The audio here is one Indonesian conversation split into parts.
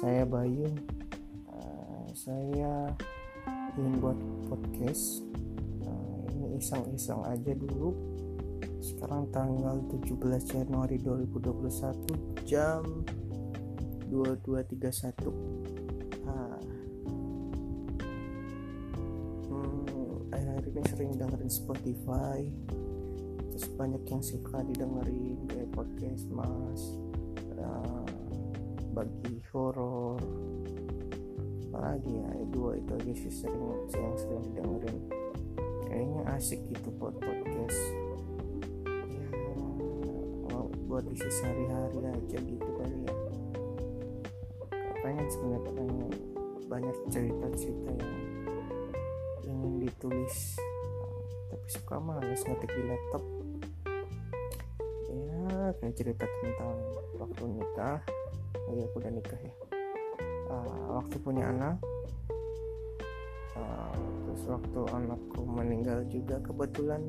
saya Bayu. Uh, saya ingin buat podcast. Uh, ini iseng-iseng aja dulu. Sekarang tanggal 17 Januari 2021 jam 22.31 nah, hmm, akhir-akhir ini sering dengerin Spotify. Terus banyak yang suka didengerin kayak podcast mas. Uh, bagi horor. Apalagi ya dua itu aja sih sering yang sering didengerin. Kayaknya asik gitu buat podcast. Ya buat isi sehari-hari aja gitu kali ya. Pengen sebenarnya pengen banyak cerita-cerita yang ingin ditulis. Tapi suka males ngetik di laptop. Ya kayak cerita tentang waktu nikah oh iya aku udah nikah ya. Uh, waktu punya anak. Uh, terus waktu anakku meninggal juga kebetulan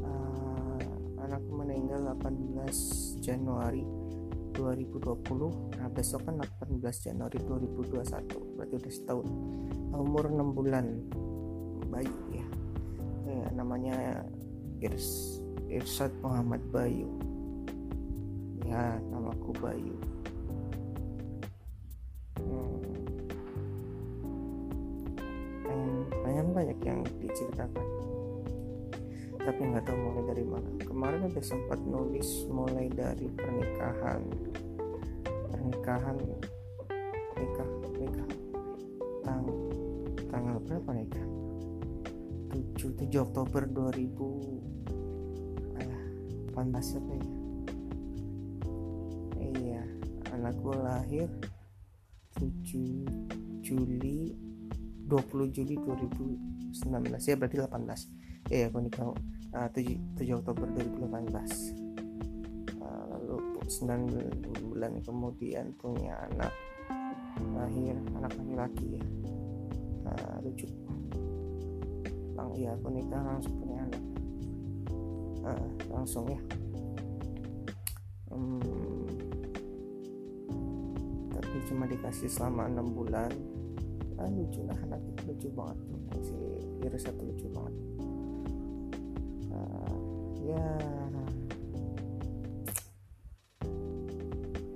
uh, anakku meninggal 18 Januari 2020 nah besok kan 18 Januari 2021 berarti udah setahun. Umur 6 bulan. Bayi ya, ya namanya Irs Irsad Muhammad Bayu. Ya namaku Bayu diceritakan. Tapi nggak tahu mulai dari mana. Kemarin ada sempat nulis mulai dari pernikahan. Pernikahan nikah nikah. Tang tanggal berapa nikah? 7 7 Oktober 2000 ayah 18 apa ya? Iya anakku lahir 7 Juli 20 Juli 2019 ya berarti 18 ya aku nikah uh, 7, 7 Oktober 2018 uh, lalu 9 bulan kemudian punya anak lahir anak laki-laki ya. Uh, lucu. Lang, iya aku nikah langsung punya anak. Uh, langsung ya. Hmm, tapi cuma dikasih selama enam bulan. Ah, lucu lah anak itu lucu banget si Iris satu lucu banget uh, ya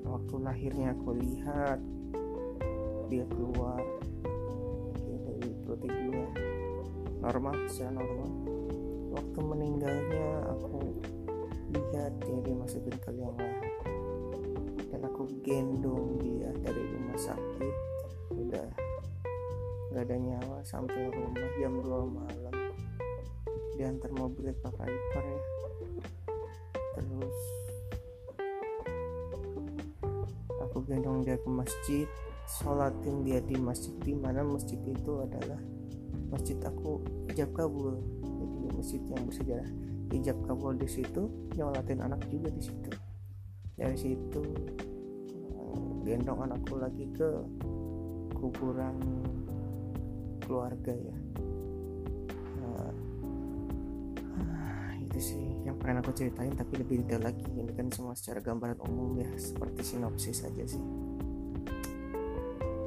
waktu lahirnya aku lihat dia keluar dari perut ibunya normal secara normal. Waktu meninggalnya aku lihat dia dimasukin ke liang lahat dan aku gendong dia dari rumah sakit. Udah nggak ada nyawa sampai rumah jam 2 malam. Diantar mobil pakai ipar ya. Terus aku gendong dia ke masjid. Sholatin dia di masjid di mana masjid itu adalah masjid aku ijab kabul. Jadi masjid yang bersejarah. Ijab kabul di situ nyolatin anak juga di situ. Dari situ gendong anakku lagi ke kuburan keluarga ya. Uh, itu sih yang pengen aku ceritain tapi lebih detail lagi. Ini kan semua secara gambaran umum ya seperti sinopsis saja sih.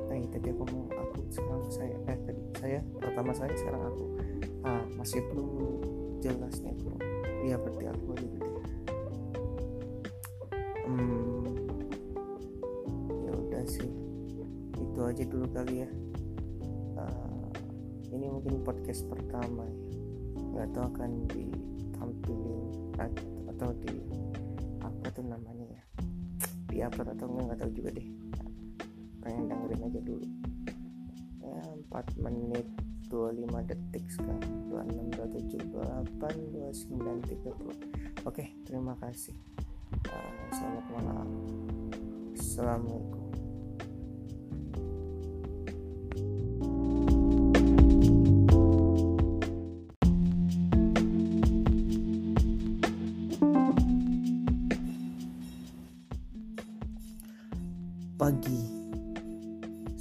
Nah tadi aku mau aku sekarang saya eh tadi saya pertama saya sekarang aku. Ah masih belum jelasnya belum iya berarti aku aja gitu hmm, ya udah sih. Itu aja dulu kali ya ini mungkin podcast pertama ya. Nggak tahu akan ditampilin atau di apa tuh namanya ya. Di upload atau enggak nggak tahu juga deh. Pengen dengerin aja dulu. Ya 4 menit 25 detik sekarang. 26 27 28 29 30 oke terima kasih. Uh, selamat malam. Assalamualaikum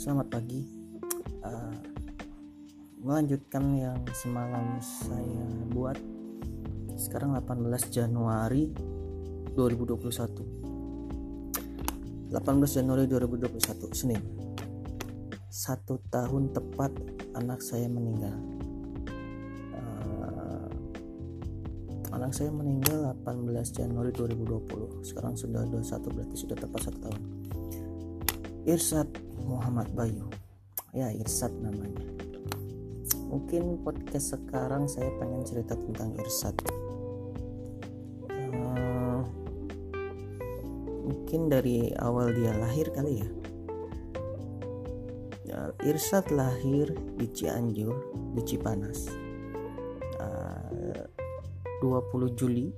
selamat pagi. Uh, melanjutkan yang semalam saya buat. Sekarang 18 Januari 2021 Januari 2021 Senin. Satu tahun tepat anak saya meninggal. Uh, anak saya meninggal 18 Januari 2020 sekarang sudah 21 berarti sudah tepat satu tahun. Irsad Muhammad Bayu. Ya Irsad namanya. Mungkin podcast sekarang saya pengen cerita tentang Irsad uh, mungkin dari awal dia lahir kali ya. Irsad lahir di Cianjur di Cipanas. Uh, 20 Juli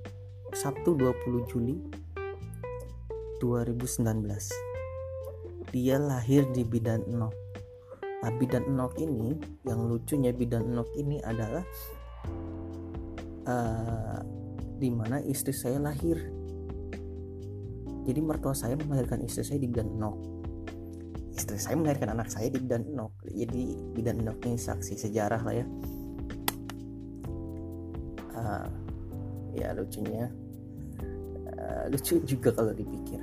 Sabtu 20 Juli 2019 dia lahir di Bidan Enok nah Bidan Enok ini yang lucunya Bidan Enok ini adalah uh, di mana istri saya lahir. Jadi mertua saya melahirkan istri saya di Bidan Enok istri saya melahirkan anak saya di bidan enok jadi bidan enok ini saksi sejarah lah ya. Uh, ya lucunya uh, lucu juga kalau dipikir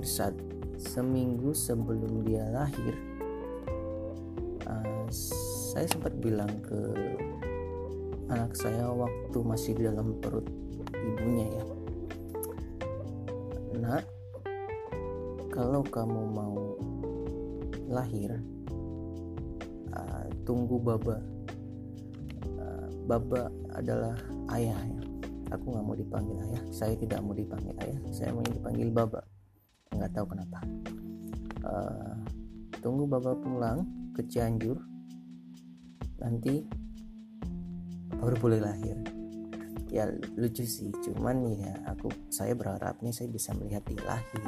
Irsad seminggu sebelum dia lahir uh, saya sempat bilang ke anak saya waktu masih di dalam perut ibunya ya nak kalau kamu mau lahir uh, tunggu baba. Uh, baba adalah ayah ya. Aku nggak mau dipanggil ayah. Saya tidak mau dipanggil ayah. Saya mau dipanggil baba nggak tahu kenapa. Uh, tunggu baba pulang ke Cianjur nanti baru boleh lahir. Ya lucu sih cuman ya aku saya berharap nih saya bisa melihat di lahir.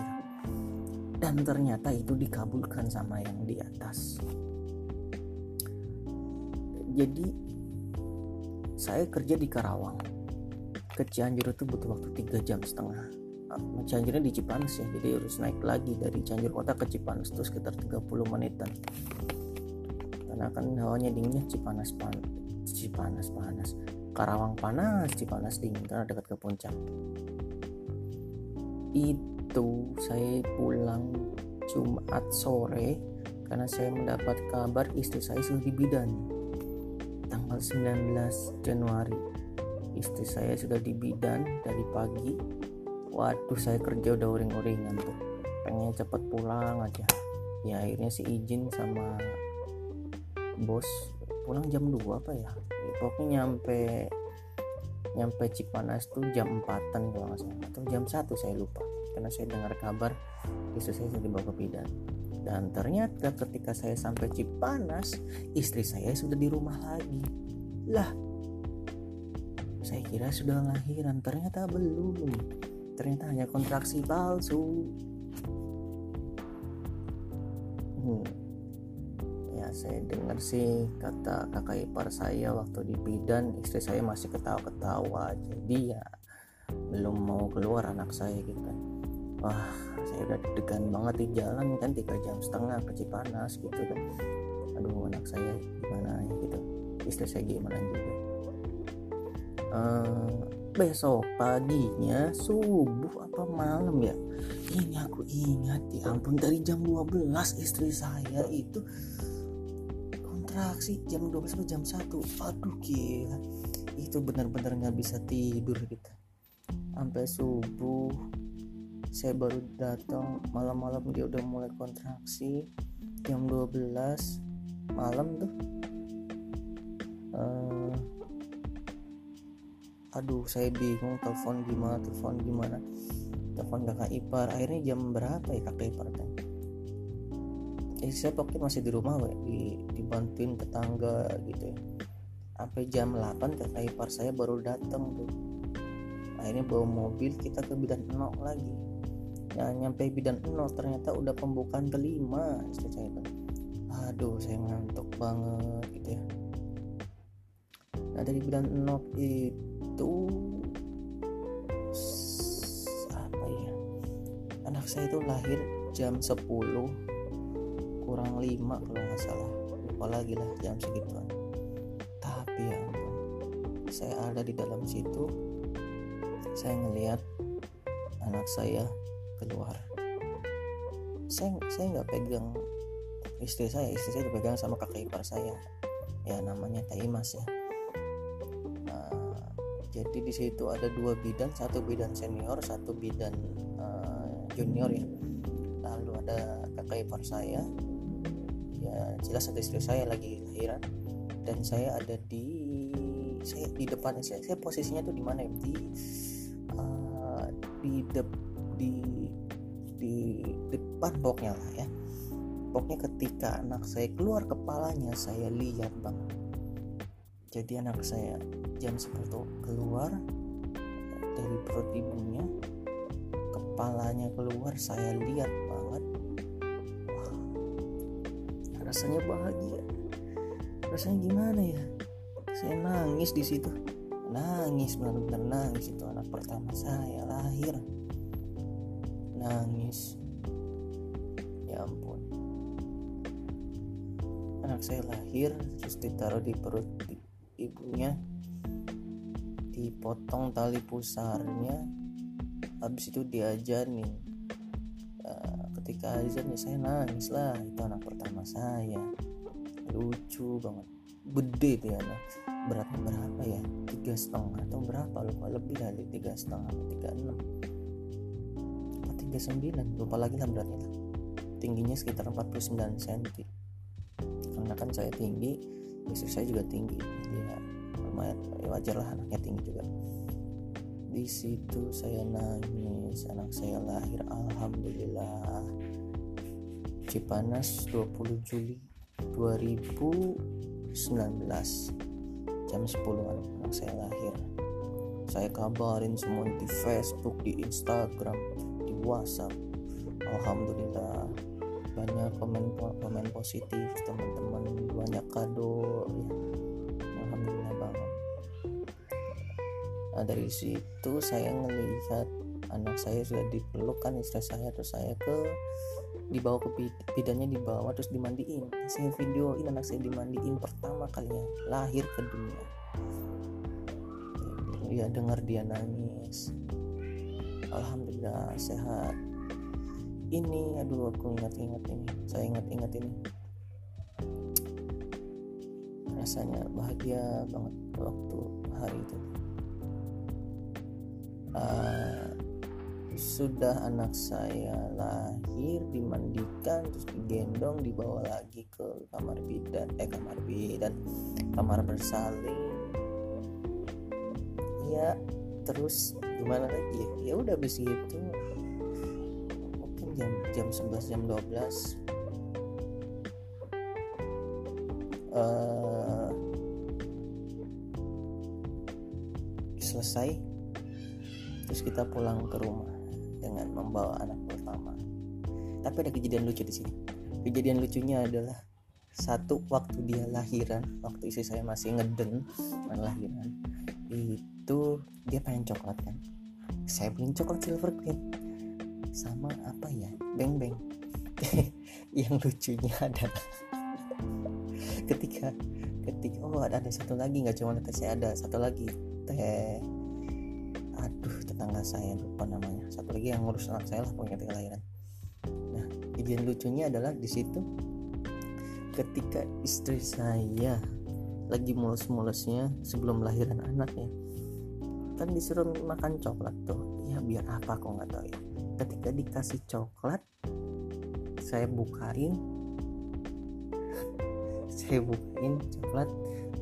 Dan ternyata itu dikabulkan sama yang di atas. Jadi saya kerja di Karawang. Ke Cianjur itu butuh waktu 3 jam setengah. ah, Cianjurnya di Cipanas ya jadi harus naik lagi dari Cianjur kota ke Cipanas itu sekitar 30 menitan. Karena kan hawanya dinginnya Cipanas pan Cipanas panas Karawang panas Cipanas dingin karena dekat ke puncak. Itu saya pulang Jumat sore karena saya mendapat kabar istri saya sudah di bidan. Tanggal 19 Januari istri saya sudah di bidan dari pagi waduh saya kerja udah uring-uringan tuh. Pengen cepet pulang aja. Ya akhirnya sih izin sama bos pulang jam 2 apa ya? Pokoknya nyampe nyampe Cipanas tuh jam 4an kalau nggak salah. Atau jam 1 saya lupa. Karena saya dengar kabar istri saya sudah dibawa ke bidan. Dan ternyata ketika saya sampai Cipanas istri saya sudah di rumah lagi. Lah saya kira sudah lahiran. Ternyata belum ternyata hanya kontraksi palsu. Hmm. Saya dengar sih kata kakak ipar saya waktu di bidan istri saya masih ketawa-ketawa. Jadi ya belum mau keluar anak saya gitu kan. Wah saya udah deg-degan banget di jalan kan tiga jam setengah ke Cipanas gitu kan. Aduh anak saya gimana ya gitu. Istri saya gimana juga. Uh, besok paginya subuh apa malam ya? Ini aku ingat ya ampun dari jam 12 istri saya itu kontraksi jam 12 sampai jam 1 aduh gila. Itu benar-benar nggak bisa tidur kita. Sampai subuh saya baru datang. Malam-malam dia udah mulai kontraksi jam 12 malam tuh aduh saya bingung telepon gimana telepon gimana. Telepon kakak ipar. Akhirnya jam berapa ya kakak ipar kan eh saya pokoknya masih di rumah we, di dibantuin tetangga gitu ya. Sampai jam 8 kakak ipar saya baru datang tuh. Akhirnya bawa mobil kita ke bidan enok lagi. Nah nyampe bidan enok ternyata udah pembukaan kelima istri saya kan aduh saya ngantuk banget nah dari bidan enok itu apa ya? Anak saya itu lahir jam 10 kurang 5 kalau nggak salah. Lupa lagi lah jam segituan. Tapi ya saya ada di dalam situ saya ngelihat anak saya keluar. Saya saya nggak pegang istri saya istri saya dipegang sama kakak ipar saya. Ya namanya Taimas ya jadi di situ ada dua bidan satu bidan senior satu bidan uh, junior ya. Lalu ada kakak ipar saya. Ya jelas ada istri saya lagi lahiran. Dan saya ada di saya di depan saya, saya posisinya tuh di mana ya? Di uh, di de, di di depan pokoknya lah ya. Pokoknya ketika anak saya keluar kepalanya saya lihat bang jadi anak saya jam 10 keluar dari perut ibunya kepalanya keluar saya lihat banget. Wah rasanya bahagia. Rasanya gimana ya? Saya nangis di situ. Nangis benar-benar nangis. Itu anak pertama saya lahir. Nangis. Ya ampun. Anak saya lahir terus ditaruh di perut ibunya dipotong tali pusarnya. Habis itu diajarin uh, ketika azan ya saya nangis lah itu anak pertama saya. Lucu banget gede dia anak beratnya berapa ya? Tiga setengah atau berapa? Lupa lebih dari tiga setengah tiga enam. Tiga sembilan? Lupa lagi lah beratnya. Tingginya sekitar 49 cm karena kan saya tinggi istri saya juga tinggi. Ya lumayan ya wajar lah anaknya tinggi juga. Di situ saya nangis anak saya lahir alhamdulillah. Cipanas 20 Juli 2019 jam 10 anak saya lahir. Saya kabarin semua di Facebook di Instagram di WhatsApp. Alhamdulillah banyak komen komen positif teman-teman banyak kado ya. Alhamdulillah banget. Nah dari situ saya ngelihat anak saya sudah dipeluk kan istri saya terus saya ke dibawa ke bidannya dibawa terus dimandiin. Saya videoin anak saya dimandiin pertama kalinya lahir ke dunia. Ya dengar dia nangis. Alhamdulillah sehat ini. Aduh aku ingat-ingat ini. Saya ingat-ingat ini. Rasanya bahagia banget waktu hari itu. Uh, sudah anak saya lahir dimandikan terus digendong dibawa lagi ke kamar bidan eh kamar bidan kamar bersalin. Ya terus gimana lagi ya? Ya udah habis itu jam jam 11 jam 12 uh, selesai. Terus kita pulang ke rumah dengan membawa anak pertama. Tapi ada kejadian lucu di sini. Kejadian lucunya adalah satu waktu dia lahiran waktu istri saya masih ngeden lahiran itu dia pengen coklat kan. Saya beliin coklat silver queen sama apa ya? Beng beng. Yang lucunya adalah ketika ketika oh ada, ada satu lagi nggak cuma teh saya ada satu lagi teh. Aduh tetangga saya lupa namanya. Satu lagi yang ngurus anak saya lah pokoknya ketika lahiran nah kejadian lucunya adalah di situ ketika istri saya lagi mulus-mulusnya sebelum lahiran anaknya kan disuruh makan coklat tuh. Ya biar apa kok nggak tahu ya ketika dikasih coklat saya bukain saya bukain coklat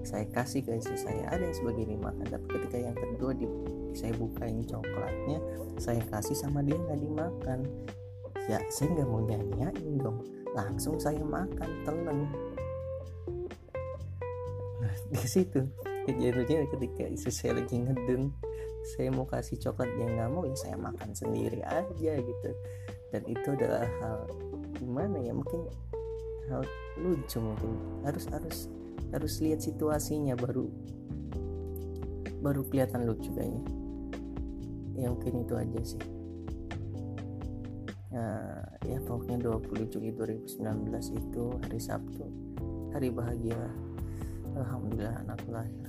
saya kasih ke istri saya. Ada yang sebagai dimakan tapi ketika yang kedua di, saya bukain coklatnya saya kasih sama dia nggak dimakan. Ya saya nggak mau nyanyain dong. Langsung saya makan telan. Nah di situ kejadiannya ketika istri saya lagi ngeden saya mau kasih coklat dia nggak mau ya saya makan sendiri aja gitu. Dan itu adalah hal gimana ya mungkin hal lucu mungkin. Harus harus harus lihat situasinya baru baru kelihatan lucu kayaknya. Ya mungkin itu aja sih. Nah, ya pokoknya 20 Juli 2019 itu hari Sabtu hari bahagia. Alhamdulillah anak lahir.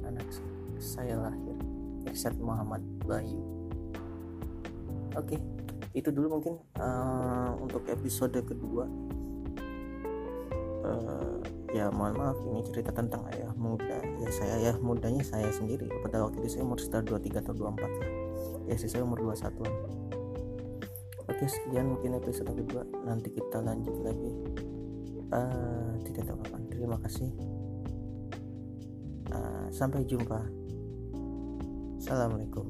Anak saya lahir Irsyad Muhammad Bayu. Oke itu dulu mungkin uh, untuk episode kedua. Uh, ya mohon maaf ini cerita tentang ayah muda. Ya saya ayah mudanya saya sendiri. Pada waktu itu saya umur sekitar 23 atau 24 lah. Ya saya umur 21 oke sekian mungkin episode kedua. Nanti kita lanjut lagi. Uh, tidak tahu kapan. Terima kasih. Uh, sampai jumpa assalamualaikum